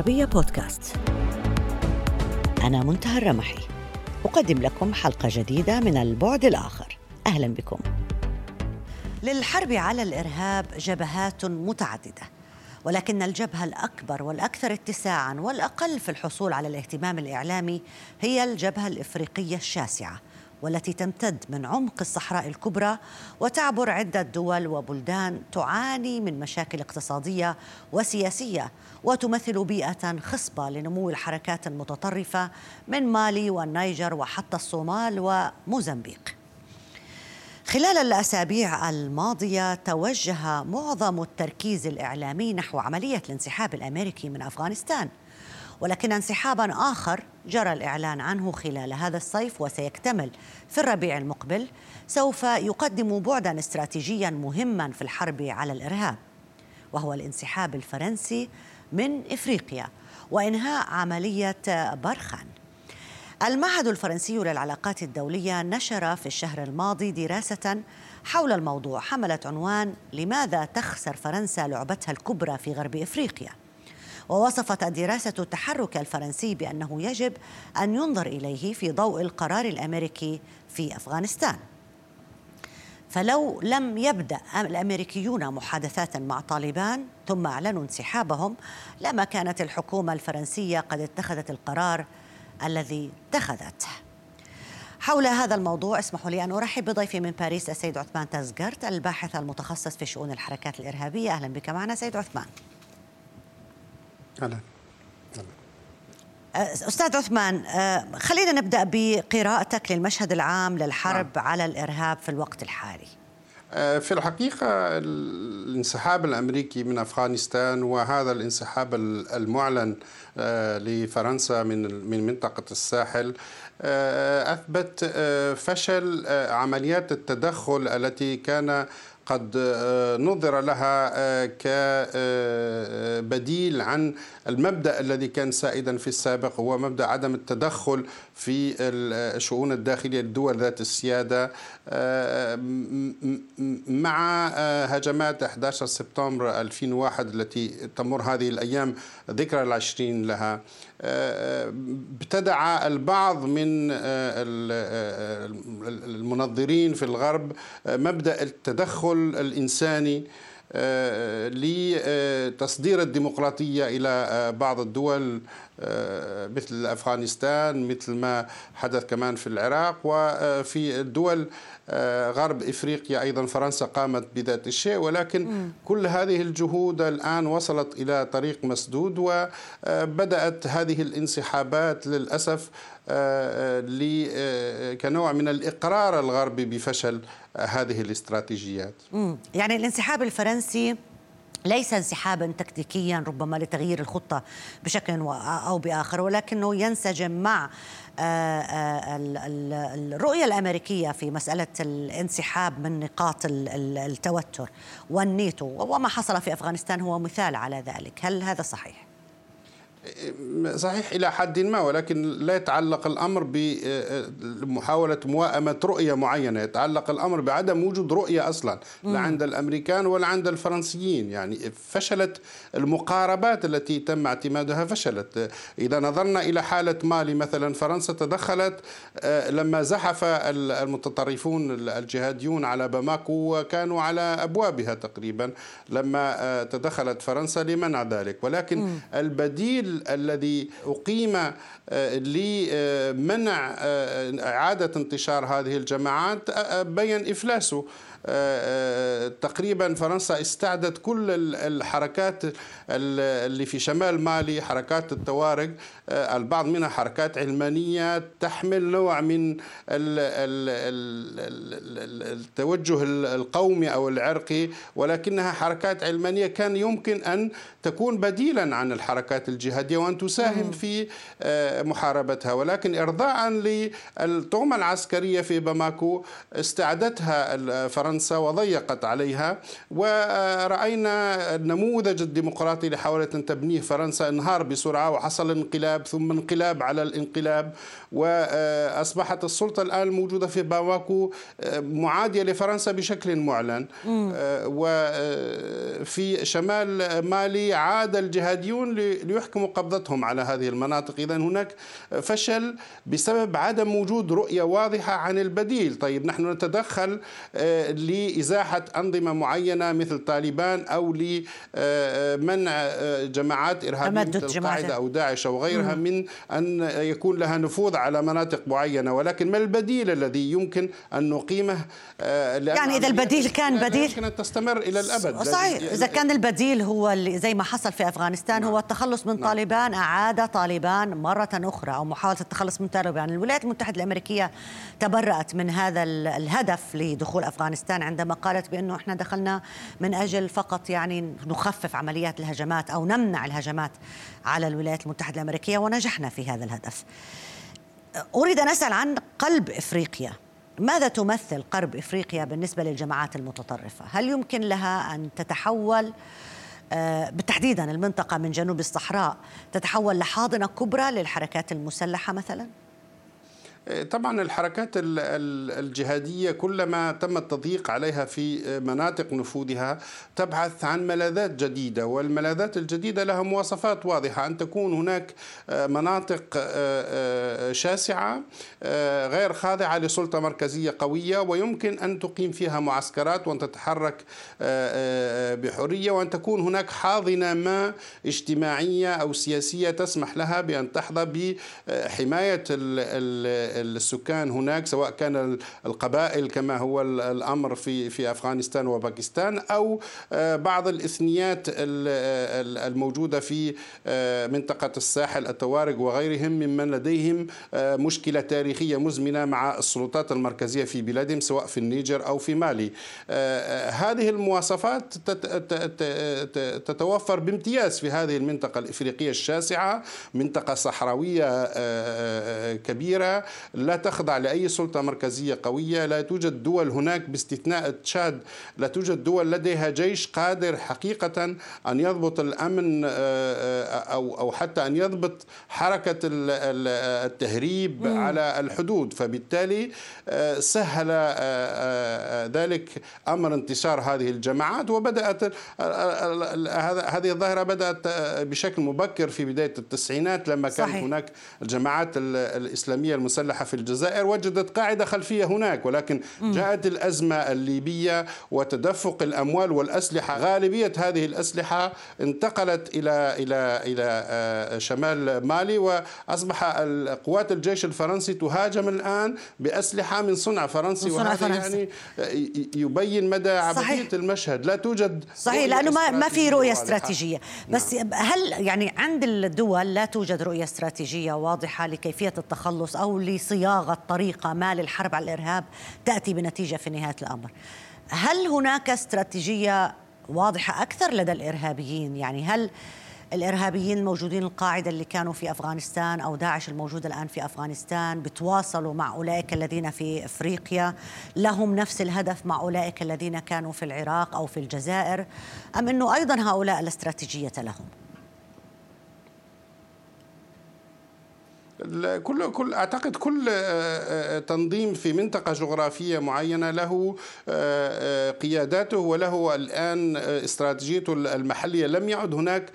العربية بودكاست. أنا منتهى الرمحي. أقدم لكم حلقة جديدة من البعد الآخر. أهلا بكم. للحرب على الإرهاب جبهات متعددة ولكن الجبهة الأكبر والأكثر اتساعا والأقل في الحصول على الاهتمام الإعلامي هي الجبهة الإفريقية الشاسعة. والتي تمتد من عمق الصحراء الكبرى وتعبر عدة دول وبلدان تعاني من مشاكل اقتصادية وسياسية وتمثل بيئة خصبة لنمو الحركات المتطرفة من مالي والنيجر وحتى الصومال وموزمبيق. خلال الأسابيع الماضية توجه معظم التركيز الإعلامي نحو عملية الانسحاب الأمريكي من أفغانستان ولكن انسحابا آخر جرى الإعلان عنه خلال هذا الصيف وسيكتمل في الربيع المقبل. سوف يقدم بعدا استراتيجيا مهما في الحرب على الإرهاب وهو الانسحاب الفرنسي من إفريقيا وإنهاء عملية برخان. المعهد الفرنسي للعلاقات الدولية نشر في الشهر الماضي دراسة حول الموضوع حملت عنوان لماذا تخسر فرنسا لعبتها الكبرى في غرب إفريقيا؟ ووصفت الدراسة التحرك الفرنسي بأنه يجب أن ينظر إليه في ضوء القرار الأمريكي في أفغانستان فلو لم يبدأ الأمريكيون محادثات مع طالبان ثم أعلنوا انسحابهم لما كانت الحكومة الفرنسية قد اتخذت القرار الذي اتخذته. حول هذا الموضوع اسمحوا لي أن أرحب بضيفي من باريس السيد عثمان تازجرت الباحث المتخصص في شؤون الحركات الإرهابية أهلا بك معنا سيد عثمان. أهلا أه، أستاذ عثمان خلينا نبدأ بقراءتك للمشهد العام للحرب نعم. على الإرهاب في الوقت الحالي. في الحقيقة الانسحاب الأمريكي من أفغانستان وهذا الانسحاب المعلن لفرنسا من من منطقة الساحل أثبت فشل عمليات التدخل التي كان قد آه، نظر لها آه، كبديل عن المبدأ الذي كان سائدا في السابق هو مبدأ عدم التدخل في الشؤون الداخلية للدول ذات السيادة آه، مع هجمات 11 سبتمبر 2001 التي تمر هذه الأيام ذكرى العشرين لها. ابتدع البعض من المنظرين في الغرب مبدأ التدخل الإنساني. آه، لتصدير الديمقراطية إلى آه، بعض الدول آه، مثل أفغانستان مثل ما حدث كمان في العراق وفي الدول غرب إفريقيا أيضا فرنسا قامت بذات الشيء ولكن م. كل هذه الجهود الآن وصلت إلى طريق مسدود وبدأت هذه الانسحابات للأسف كنوع من الإقرار الغربي بفشل هذه الاستراتيجيات يعني الانسحاب الفرنسي ليس انسحابا تكتيكيا ربما لتغيير الخطة بشكل أو بآخر ولكنه ينسجم مع آه، آه، الرؤية الأمريكية في مسألة الانسحاب من نقاط التوتر والنيتو. وما حصل في أفغانستان هو مثال على ذلك. هل هذا صحيح؟ صحيح إلى حد ما ولكن لا يتعلق الأمر بمحاولة موائمة رؤية معينة يتعلق الأمر بعدم وجود رؤية أصلا لا عند الأمريكان ولا عند الفرنسيين. يعني فشلت المقاربات التي تم اعتمادها فشلت. إذا نظرنا إلى حالة مالي مثلا فرنسا تدخلت آه، لما زحف المتطرفون الجهاديون على باماكو وكانوا على أبوابها تقريبا لما آه، تدخلت فرنسا لمنع ذلك. ولكن البديل الذي أقيم آه، لمنع آه، إعادة انتشار هذه الجماعات آه، بين إفلاسه. تقريبا فرنسا استعدت كل الحركات اللي في شمال مالي حركات الطوارئ البعض منها حركات علمانية تحمل نوع من التوجه القومي أو العرقي ولكنها حركات علمانية كان يمكن أن تكون بديلا عن الحركات الجهادية وأن تساهم في محاربتها. ولكن إرضاء للطغمة العسكرية في باماكو استعدتها فرنسا وضيقت عليها. ورأينا النموذج الديمقراطي اللي حاولت أن تبنيه فرنسا انهار بسرعة وحصل انقلاب ثم انقلاب على الانقلاب. وأصبحت السلطة الآن الموجودة في باماكو معادية لفرنسا بشكل معلن. وفي شمال مالي عاد الجهاديون ليحكموا قبضتهم على هذه المناطق. إذا هناك فشل بسبب عدم وجود رؤية واضحة عن البديل. طيب نحن نتدخل آه، لإزاحة أنظمة معينة مثل طالبان أو لمنع آه، جماعات إرهابية مثل القاعدة أو داعش أو غيرها من أن يكون لها نفوذ على مناطق معينة. ولكن ما البديل الذي يمكن أن نقيمه؟ يعني إذا البديل كان بديل يمكن أن تستمر إلى الأبد. صحيح. إذا كان البديل هو زي ما حصل في أفغانستان نعم. هو التخلص من نعم. طالبان أعاد طالبان مرة أخرى أو محاولة التخلص من طالبان. الولايات المتحدة الأمريكية تبرأت من هذا الهدف لدخول أفغانستان. عندما قالت بأنه إحنا دخلنا من أجل فقط يعني نخفف عمليات الهجمات أو نمنع الهجمات على الولايات المتحدة الأمريكية ونجحنا في هذا الهدف أريد أن أسأل عن قلب إفريقيا ماذا تمثل قرب إفريقيا بالنسبة للجماعات المتطرفة؟ هل يمكن لها أن تتحول آه، بالتحديدا المنطقة من جنوب الصحراء تتحول لحاضنة كبرى للحركات المسلحة مثلا؟ طبعا الحركات الجهادية كلما تم التضييق عليها في مناطق نفوذها تبحث عن ملاذات جديدة والملاذات الجديدة لها مواصفات واضحة أن تكون هناك مناطق شاسعة غير خاضعة لسلطة مركزية قوية ويمكن أن تقيم فيها معسكرات وأن تتحرك بحرية وأن تكون هناك حاضنة ما اجتماعية أو سياسية تسمح لها بأن تحظى بحماية السكان هناك سواء كان القبائل كما هو الأمر في في أفغانستان وباكستان أو آه، بعض الإثنيات الموجودة في آه، منطقة الساحل التوارق وغيرهم ممن لديهم آه، مشكلة تاريخية مزمنة مع السلطات المركزية في بلادهم سواء في النيجر أو في مالي. هذه المواصفات تتوفر بامتياز في هذه المنطقة الإفريقية الشاسعة منطقة صحراوية كبيرة لا تخضع لأي سلطة مركزية قوية لا توجد دول هناك باستثناء تشاد لا توجد دول لديها جيش قادر حقيقة أن يضبط الأمن آه، آه، أو أو حتى أن يضبط حركة التهريب مم. على الحدود فبالتالي آه، سهل ذلك أمر انتشار هذه الجماعات وبدأت هذه الظاهرة بدأت بشكل مبكر في بداية التسعينات لما كان صحيح. هناك الجماعات الإسلامية المسلحة في الجزائر وجدت قاعدة خلفية هناك ولكن جاءت الأزمة الليبية وتدفق الأموال والأسلحة. غالبية هذه الأسلحة انتقلت إلى إلى إلى آه، شمال مالي وأصبح قوات الجيش الفرنسي تهاجم الآن بأسلحة من صنع فرنسي وهذا فرنسي. يعني يبين مدى عبثية المشهد. لا توجد صحيح لأنه ما ما في رؤية استراتيجية. بس نعم. هل يعني عند الدول لا توجد رؤية استراتيجية واضحة لكيفية التخلص أو لصياغه طريقة ما للحرب على الإرهاب تأتي بنتيجة في نهاية الأمر. هل هناك استراتيجية واضحة أكثر لدى الإرهابيين؟ يعني هل الإرهابيين الموجودين القاعدة اللي كانوا في أفغانستان أو داعش الموجوده الآن في أفغانستان بتواصلوا مع أولئك الذين في إفريقيا لهم نفس الهدف مع أولئك الذين كانوا في العراق أو في الجزائر أم إنه أيضا هؤلاء الاستراتيجية لهم؟ كل كل أعتقد كل آه، آه، تنظيم في منطقة جغرافية معينة له آه، قياداته وله الآن استراتيجيته المحلية. لم يعد هناك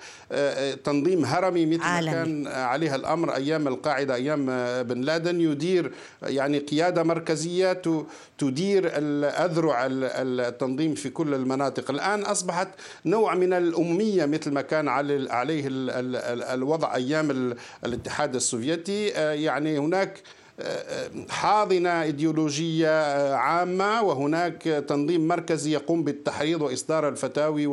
تنظيم هرمي مثل ما كان عليها الأمر أيام القاعدة أيام بن لادن. يدير يعني قيادة مركزية تدير الاذرع التنظيم في كل المناطق. الآن أصبحت نوع من الاميه مثل ما كان عليه الوضع أيام الاتحاد السوفيتي. آه، يعني هناك آه، حاضنة إيديولوجية آه، عامة وهناك تنظيم مركزي يقوم بالتحريض وإصدار الفتاوي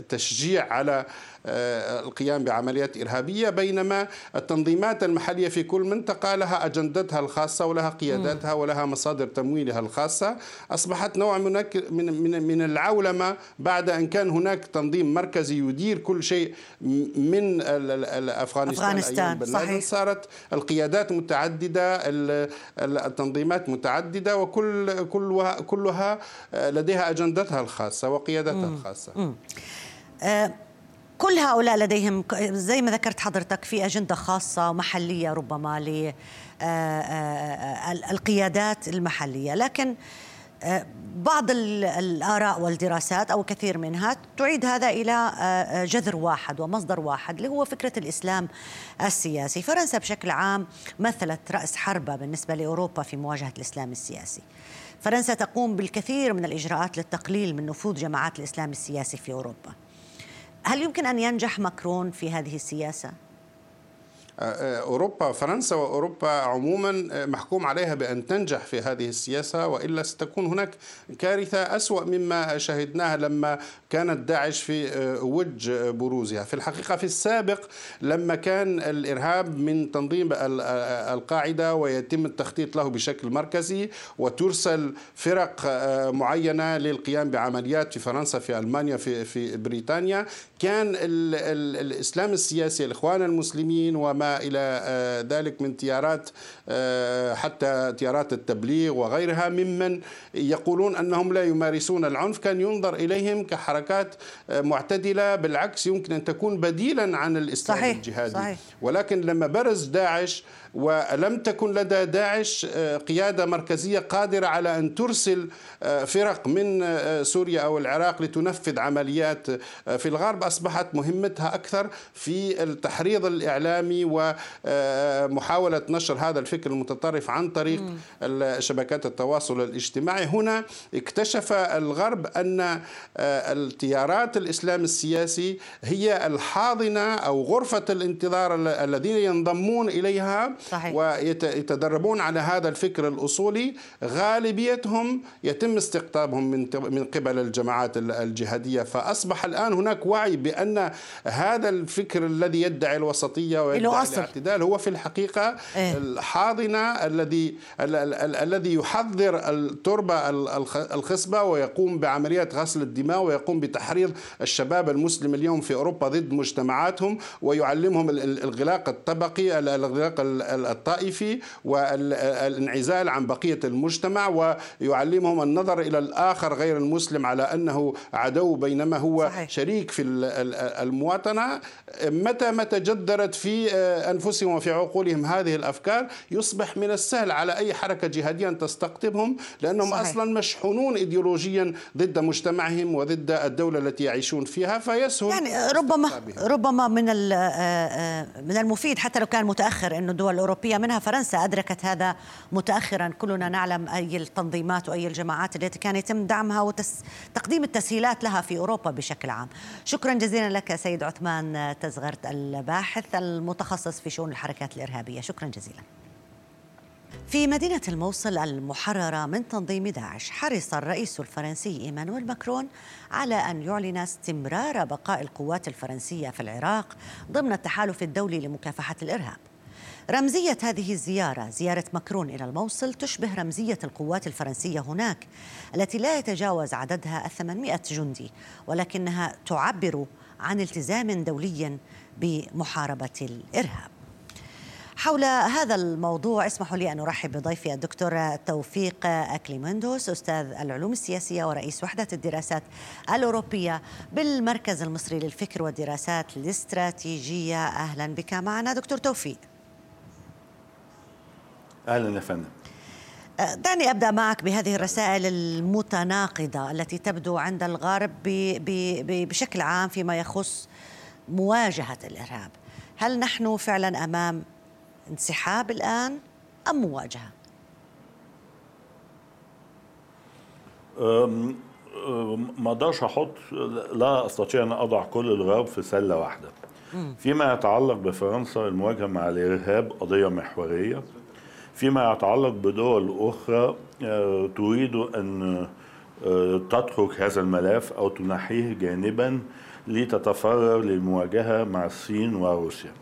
والتشجيع على آه، القيام بعمليات إرهابية بينما التنظيمات المحلية في كل منطقة لها أجندتها الخاصة ولها قياداتها ولها مصادر تمويلها الخاصة أصبحت نوع من من من العولمة بعد أن كان هناك تنظيم مركزي يدير كل شيء من أفغانستان, أفغانستان صحيح. صارت القيادات متعددة التنظيمات متعددة وكل كلها كلها لديها أجندتها الخاصة وقيادتها الخاصة. آه كل هؤلاء لديهم زي ما ذكرت حضرتك في أجندة خاصة محلية ربما للقيادات آه، آه، المحلية. لكن بعض الآراء والدراسات أو كثير منها تعيد هذا إلى آه، جذر واحد ومصدر واحد اللي هو فكرة الإسلام السياسي. فرنسا بشكل عام مثلت رأس حربة بالنسبة لأوروبا في مواجهة الإسلام السياسي. فرنسا تقوم بالكثير من الإجراءات للتقليل من نفوذ جماعات الإسلام السياسي في أوروبا. هل يمكن أن ينجح ماكرون في هذه السياسة؟ أوروبا فرنسا وأوروبا عموما محكوم عليها بأن تنجح في هذه السياسة وإلا ستكون هناك كارثة أسوأ مما شهدناها لما كانت داعش في وج بروزها. في الحقيقة في السابق لما كان الإرهاب من تنظيم القاعدة ويتم التخطيط له بشكل مركزي وترسل فرق معينة للقيام بعمليات في فرنسا في ألمانيا في, في بريطانيا كان الإسلام السياسي الإخوان المسلمين وما إلى آه، ذلك من تيارات آه، حتى تيارات التبليغ وغيرها ممن يقولون أنهم لا يمارسون العنف. كان ينظر إليهم كحركات آه، معتدلة بالعكس يمكن أن تكون بديلا عن الإسلام صحيح الجهادي. صحيح. ولكن لما برز داعش ولم تكن لدى داعش قيادة مركزية قادرة على أن ترسل فرق من سوريا أو العراق لتنفذ عمليات في الغرب أصبحت مهمتها أكثر في التحريض الإعلامي ومحاولة نشر هذا الفكر المتطرف عن طريق شبكات التواصل الاجتماعي. هنا اكتشف الغرب أن التيارات الإسلام السياسي هي الحاضنة أو غرفة الانتظار الذين ينضمون إليها صحيح. ويتدربون على هذا الفكر الأصولي. غالبيتهم يتم استقطابهم من من قبل الجماعات الجهادية. فأصبح الآن هناك وعي بأن هذا الفكر الذي يدعي الوسطية ويدعي الاعتدال هو في الحقيقة إيه؟ الحاضنة الذي الذي يحضر التربة الخصبة ويقوم بعمليات غسل الدماء ويقوم بتحريض الشباب المسلم اليوم في أوروبا ضد مجتمعاتهم ويعلمهم الغلاق الطبقي الغلاق الطائفي والانعزال عن بقية المجتمع ويعلمهم النظر إلى الآخر غير المسلم على أنه عدو بينما هو صحيح. شريك في المواطنة متى ما تجدرت في أنفسهم وفي عقولهم هذه الأفكار يصبح من السهل على أي حركة جهادية أن تستقطبهم لأنهم صحيح. أصلا مشحونون إيديولوجيا ضد مجتمعهم وضد الدولة التي يعيشون فيها فيسهل يعني ربما ربما من من المفيد حتى لو كان متأخر أنه الدول الأوروبية منها فرنسا أدركت هذا متأخرا. كلنا نعلم أي التنظيمات وأي الجماعات التي كان يتم دعمها وتقديم التسهيلات لها في أوروبا بشكل عام. شكرا جزيلا لك سيد عثمان تزغرت الباحث المتخصص في شؤون الحركات الإرهابية. شكرا جزيلا. في مدينة الموصل المحررة من تنظيم داعش حرص الرئيس الفرنسي إيمانويل ماكرون على أن يعلن استمرار بقاء القوات الفرنسية في العراق ضمن التحالف الدولي لمكافحة الإرهاب. رمزية هذه الزيارة زيارة مكرون إلى الموصل تشبه رمزية القوات الفرنسية هناك التي لا يتجاوز عددها 800 جندي ولكنها تعبر عن التزام دولي بمحاربة الإرهاب. حول هذا الموضوع اسمحوا لي أن أرحب بضيفي الدكتور توفيق أكليمندوس أستاذ العلوم السياسية ورئيس وحدة الدراسات الأوروبية بالمركز المصري للفكر والدراسات الاستراتيجية. أهلا بك معنا دكتور توفيق. أهلا يا فندم. دعني أبدأ معك بهذه الرسائل المتناقضة التي تبدو عند الغرب بشكل عام فيما يخص مواجهة الإرهاب. هل نحن فعلا أمام انسحاب الآن أم مواجهة؟ ما أقدرش أحط لا أستطيع أن أضع كل الغرب في سلة واحدة. فيما يتعلق بفرنسا المواجهة مع الإرهاب قضية محورية. فيما يتعلق بدول أخرى آه، تريد أن آه، تترك هذا الملف أو تنحيه جانبا لتتفرغ للمواجهة مع الصين وروسيا.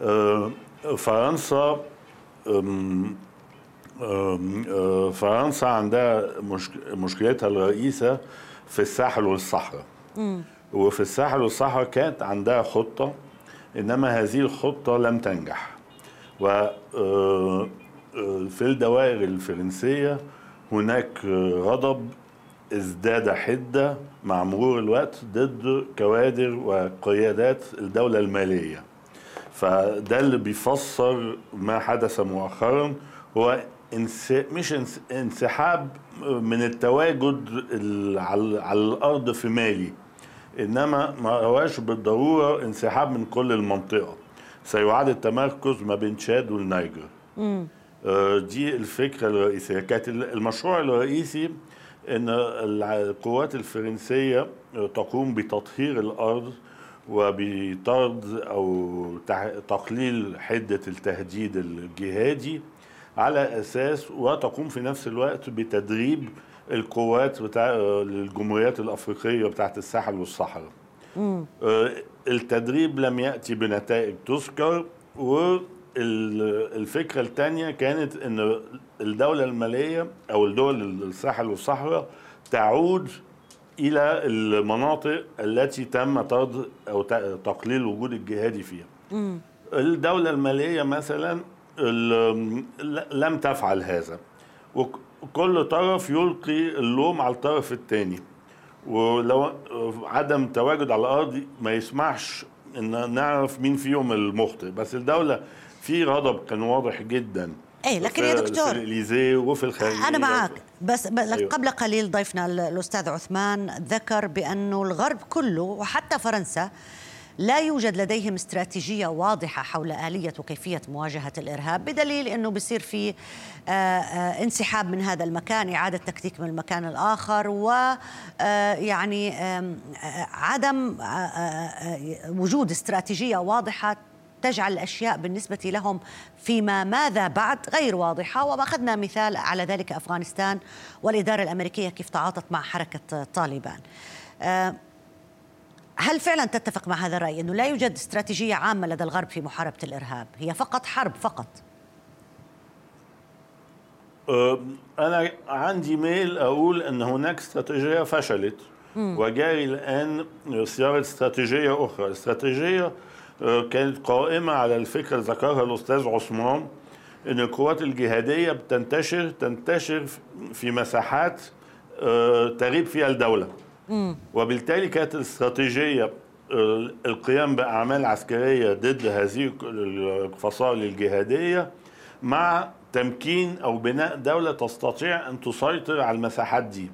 آه، فرنسا فرنسا عندها مشكلتها الرئيسة في الساحل والصحراء. وفي الساحل والصحراء كانت عندها خطة إنما هذه الخطة لم تنجح. و في الدوائر الفرنسية هناك غضب ازداد حدة مع مرور الوقت ضد كوادر وقيادات الدولة المالية. فده اللي بيفسر ما حدث مؤخرا. هو انس... مش انس... انسحاب من التواجد ال... على... على الأرض في مالي إنما ما هواش بالضرورة انسحاب من كل المنطقة. سيعاد التمركز ما بين تشاد والنيجر. آه، دي الفكرة الرئيسية. كانت المشروع الرئيسي إن القوات الفرنسية تقوم بتطهير الأرض وبطرد أو تقليل حدة التهديد الجهادي على أساس وتقوم في نفس الوقت بتدريب القوات بتاع الجمهوريات الأفريقية بتاعت الساحل والصحراء. آه، التدريب لم يأتي بنتائج تذكر والفكرة الثانية كانت إن الدولة المالية أو الدول الساحل والصحراء تعود إلى المناطق التي تم طرد أو تقليل الوجود الجهادي فيها. الدولة المالية مثلا لم تفعل هذا وكل طرف يلقي اللوم على الطرف الثاني ولو عدم تواجد على الأرض ما يسمحش إن نعرف مين فيهم المخطئ. بس الدولة في غضب كان واضح جدا إيه لكن يا دكتور في الإليزيه وفي الخارجيه أنا معك بس أيوه. قبل قليل ضيفنا الأستاذ عثمان ذكر بأنه الغرب كله وحتى فرنسا لا يوجد لديهم استراتيجية واضحة حول آلية وكيفية مواجهة الإرهاب بدليل أنه بصير في آه، آه، انسحاب من هذا المكان إعادة تكتيك من المكان الآخر ويعني آه، عدم وجود استراتيجية واضحة تجعل الأشياء بالنسبة لهم فيما ماذا بعد غير واضحة. واخذنا مثال على ذلك أفغانستان والإدارة الأمريكية كيف تعاطت مع حركة طالبان. هل فعلا تتفق مع هذا الرأي أنه لا يوجد استراتيجية عامة لدى الغرب في محاربة الإرهاب؟ هي فقط حرب فقط. أنا عندي ميل أقول أن هناك استراتيجية فشلت. وجاري الآن صياغة استراتيجية أخرى. استراتيجية كانت قائمة على الفكرة ذكرها الأستاذ عثمان أن القوات الجهادية بتنتشر تنتشر في مساحات تغيب فيها الدولة. وبالتالي كانت الاستراتيجية آه، القيام بأعمال عسكرية ضد هذه الفصائل الجهادية مع تمكين أو بناء دولة تستطيع أن تسيطر على المساحات دي.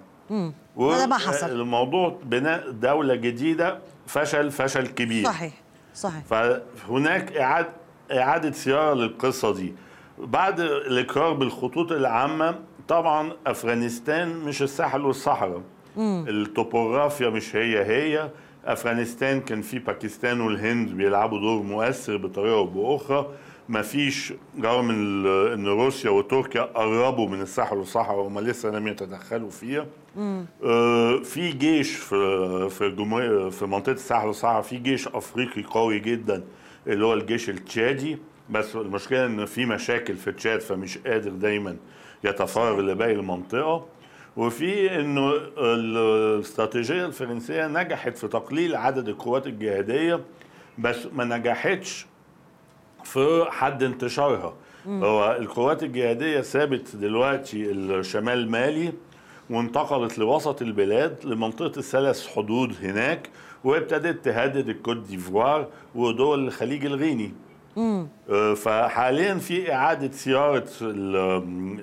وهذا ما حصل. الموضوع بناء دولة جديدة فشل فشل كبير. صحيح. صحيح. فهناك إعادة إعادة صياغة للقصة دي. بعد الإقرار بالخطوط العامة طبعا أفغانستان مش الساحل والصحراء. التوبوغرافيا مش هي هي. أفغانستان كان في باكستان والهند بيلعبوا دور مؤثر بطريقة أو بأخرى. ما فيش رغم إن روسيا وتركيا قربوا من الساحل والصحراء وهم لسه لم يتدخلوا فيها. آه في جيش في في جمهوريه في منطقة الساحل والصحراء في جيش أفريقي قوي جدا اللي هو الجيش التشادي. بس المشكلة إن في مشاكل في تشاد فمش قادر دايما يتفرغ لباقي المنطقة. وفي إنه الاستراتيجية الفرنسية نجحت في تقليل عدد القوات الجهادية بس ما نجحتش في حد انتشارها. هو القوات الجهادية سابت دلوقتي الشمال مالي وانتقلت لوسط البلاد لمنطقة الثلاث حدود هناك وابتدت تهدد الكوت ديفوار ودول الخليج الغيني. آه، فحاليا في إعادة صياغه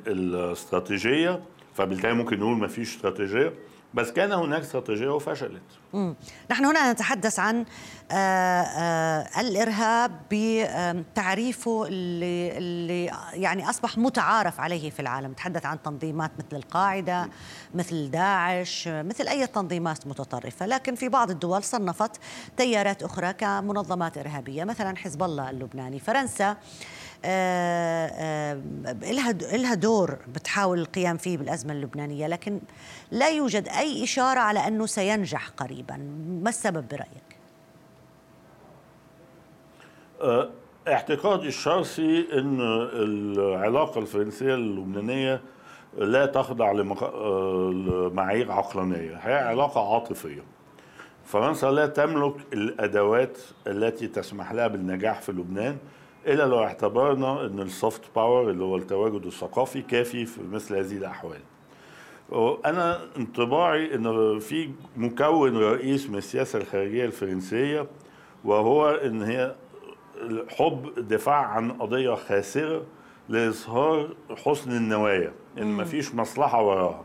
الاستراتيجية فبالتالي ممكن نقول ما فيش استراتيجية. بس كان هناك استراتيجية وفشلت. مم. نحن هنا نتحدث عن آآ آه، آآ آه، الإرهاب بتعريفه اللي, اللي يعني أصبح متعارف عليه في العالم. نتحدث عن تنظيمات مثل القاعدة مثل داعش مثل أي تنظيمات متطرفة. لكن في بعض الدول صنفت تيارات أخرى كمنظمات إرهابية مثلا حزب الله اللبناني. فرنسا آه، لها دور بتحاول القيام فيه بالأزمة اللبنانية لكن لا يوجد أي إشارة على أنه سينجح قريبا؟ ما السبب برأيك؟ آه، اعتقادي الشخصي إن العلاقة الفرنسية اللبنانية لا تخضع لمعايير عقلانية. هي علاقة عاطفية. فرنسا لا تملك الأدوات التي تسمح لها بالنجاح في لبنان إلا لو اعتبرنا إن ال soft power اللي هو التواجد الثقافي كافي في مثل هذه الأحوال. أنا انطباعي إن في مكون رئيس من السياسة الخارجية الفرنسية وهو إن هي حب الدفاع عن قضية خاسرة لإظهار حسن النوايا إن مفيش مصلحة وراها.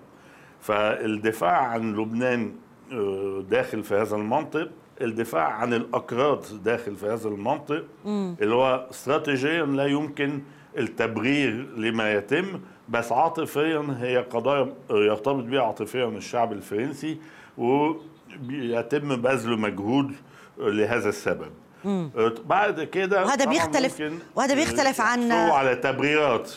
فالدفاع عن لبنان آه، داخل في هذا المنطق الدفاع عن الأكراد داخل في هذا المنطق اللي هو استراتيجيا لا يمكن التبرير لما يتم بس عاطفيا هي قضايا يرتبط بها عاطفيا الشعب الفرنسي ويتم بذل مجهود لهذا السبب. بعد كده وهذا بيختلف- وهذا بيختلف عن- على تبريرات.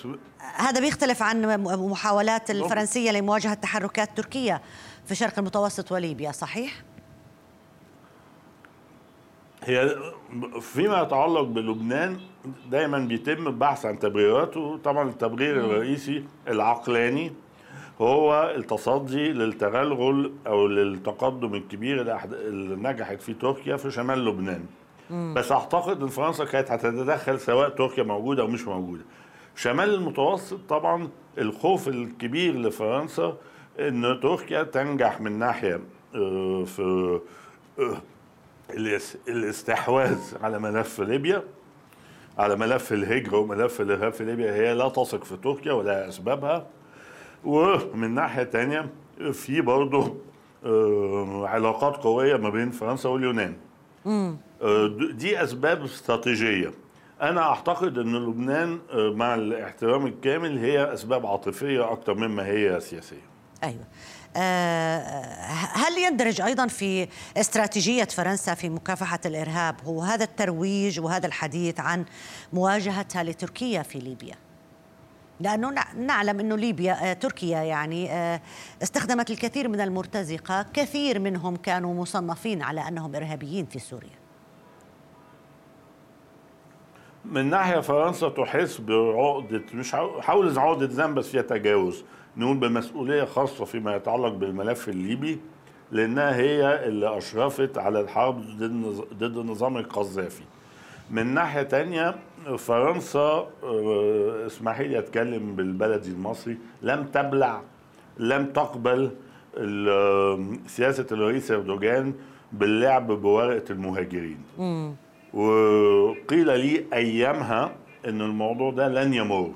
هذا بيختلف عن محاولات الفرنسية لمواجهة تحركات تركيا في شرق المتوسط وليبيا صحيح؟ هي فيما يتعلق بلبنان دايما بيتم البحث عن تبريراته. طبعا التبرير الرئيسي العقلاني هو التصدي للتغلغل أو للتقدم الكبير اللي نجحت فيه تركيا في شمال لبنان. بس أعتقد إن فرنسا كانت هتتدخل سواء تركيا موجودة أو مش موجودة. شمال المتوسط طبعا الخوف الكبير لفرنسا إن تركيا تنجح من ناحية آه، في آه، الاستحواذ على ملف ليبيا على ملف الهجرة وملف الإرهاب في ليبيا هي لا تثق في تركيا ولا أسبابها. ومن ناحية تانية في برضه آه، علاقات قوية ما بين فرنسا واليونان. آه، دي أسباب استراتيجية. أنا أعتقد أن لبنان آه، مع الاحترام الكامل هي أسباب عاطفية أكثر مما هي سياسية. أيوة. آه، هل يندرج أيضا في استراتيجية فرنسا في مكافحة الإرهاب؟ هو هذا الترويج وهذا الحديث عن مواجهتها لتركيا في ليبيا. لأنه نع- نعلم أنه ليبيا آه، تركيا يعني آه، استخدمت الكثير من المرتزقة كثير منهم كانوا مصنفين على أنهم إرهابيين في سوريا. من ناحية فرنسا تحس بعقدة مش حول عقدة ذنب بس فيها تجاوز. نقول بمسؤولية خاصة فيما يتعلق بالملف الليبي لأنها هي اللي أشرفت على الحرب ضد النظ- ضد النظام القذافي. من ناحية تانية فرنسا آه، اسمحي لي اتكلم بالبلدي المصري لم تبلع لم تقبل سياسة الرئيس إردوغان باللعب بورقة المهاجرين. وقيل لي أيامها إن الموضوع ده لن يمر.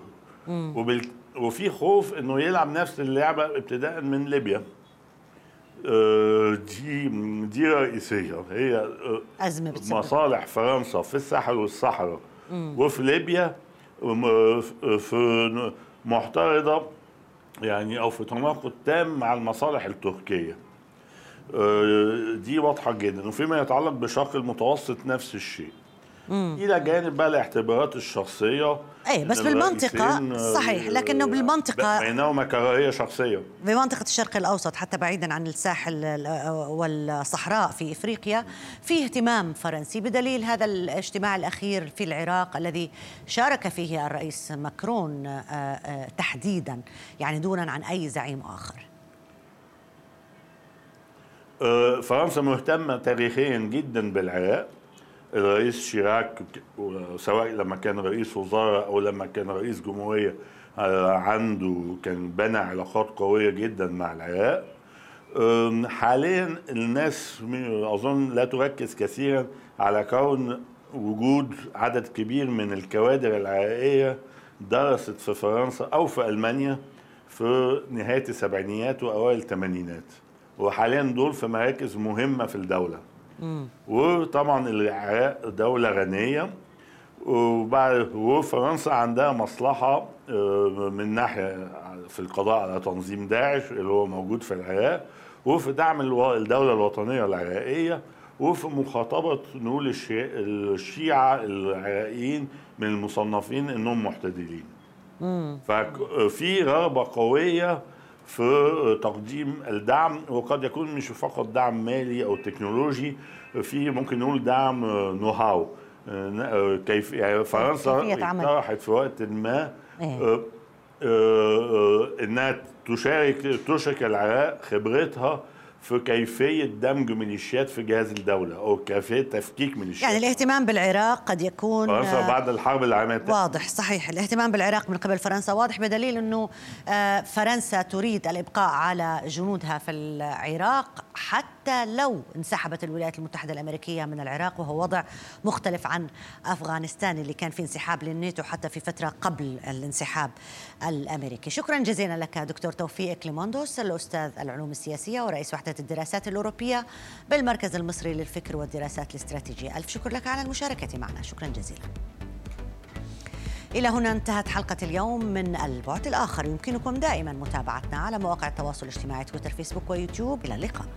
وبال... وفي خوف إنه يلعب نفس اللعبة ابتداء من ليبيا. آه، دي دي رئيسية. هي آه، أزمة بتسبب. مصالح فرنسا في الساحل والصحراء. وفي ليبيا في معترضة يعني أو في تناقض تام مع المصالح التركية. آه، دي واضحة جدا. وفيما يتعلق بشرق المتوسط نفس الشيء. إلى جانب بقى الاعتبارات الشخصية أي بس بالمنطقة الرئيسين، آه، صحيح لكنه بالمنطقة بينهما كراهيه شخصية. بمنطقة الشرق الأوسط حتى بعيدا عن الساحل ال- والصحراء في إفريقيا في اهتمام فرنسي. بدليل هذا الاجتماع الأخير في العراق الذي شارك فيه الرئيس ماكرون آه، آه، تحديدا يعني دونا عن أي زعيم آخر. آه، فرنسا مهتمة تاريخيا جدا بالعراق. الرئيس شيراك سواء لما كان رئيس وزراء أو لما كان رئيس جمهورية آه، عنده كان بنى علاقات قوية جدا مع العراق. حاليا الناس أظن لا تركز كثيرا على كون وجود عدد كبير من الكوادر العراقية درست في فرنسا أو في ألمانيا في نهاية السبعينيات وأوائل الثمانينات. وحاليا دول في مراكز مهمة في الدولة. وطبعا العراق دولة غنية. وبعد وفرنسا عندها مصلحة آه، من ناحية في القضاء على تنظيم داعش اللي هو موجود في العراق وفي دعم الدولة الوطنية العراقية وفي مخاطبة نقول الشي- الشيعة العراقيين من المصنفين إنهم محتدلين. ففي رغبة قوية في تقديم الدعم وقد يكون مش فقط دعم مالي أو تكنولوجي في ممكن نقول دعم نو هاو كيف يعني فرنسا. اقترحت في وقت ما إيه. آه، آه، آه، إنها تشارك تشرك العراق خبرتها في كيفية دمج ميليشيات في جهاز الدولة أو كيفية تفكيك ميليشيات. يعني الاهتمام بالعراق قد يكون فرنسا بعد الحرب العالمية واضح صحيح. الاهتمام بالعراق من قبل فرنسا. واضح بدليل إنه آه، فرنسا تريد الإبقاء على جنودها في العراق حتى لو انسحبت الولايات المتحدة الأمريكية من العراق وهو وضع مختلف عن أفغانستان اللي كان في انسحاب للناتو حتى في فترة قبل الانسحاب الأمريكي. شكرا جزيلا لك دكتور توفيق كليموندوس الأستاذ العلوم السياسية ورئيس وحدة الدراسات الأوروبية بالمركز المصري للفكر والدراسات الاستراتيجيه ألف شكر لك على المشاركة معنا. شكرا جزيلا. إلى هنا انتهت حلقة اليوم من البعد الآخر. يمكنكم دائما متابعتنا على مواقع التواصل الاجتماعي تويتر فيسبوك ويوتيوب. إلى اللقاء.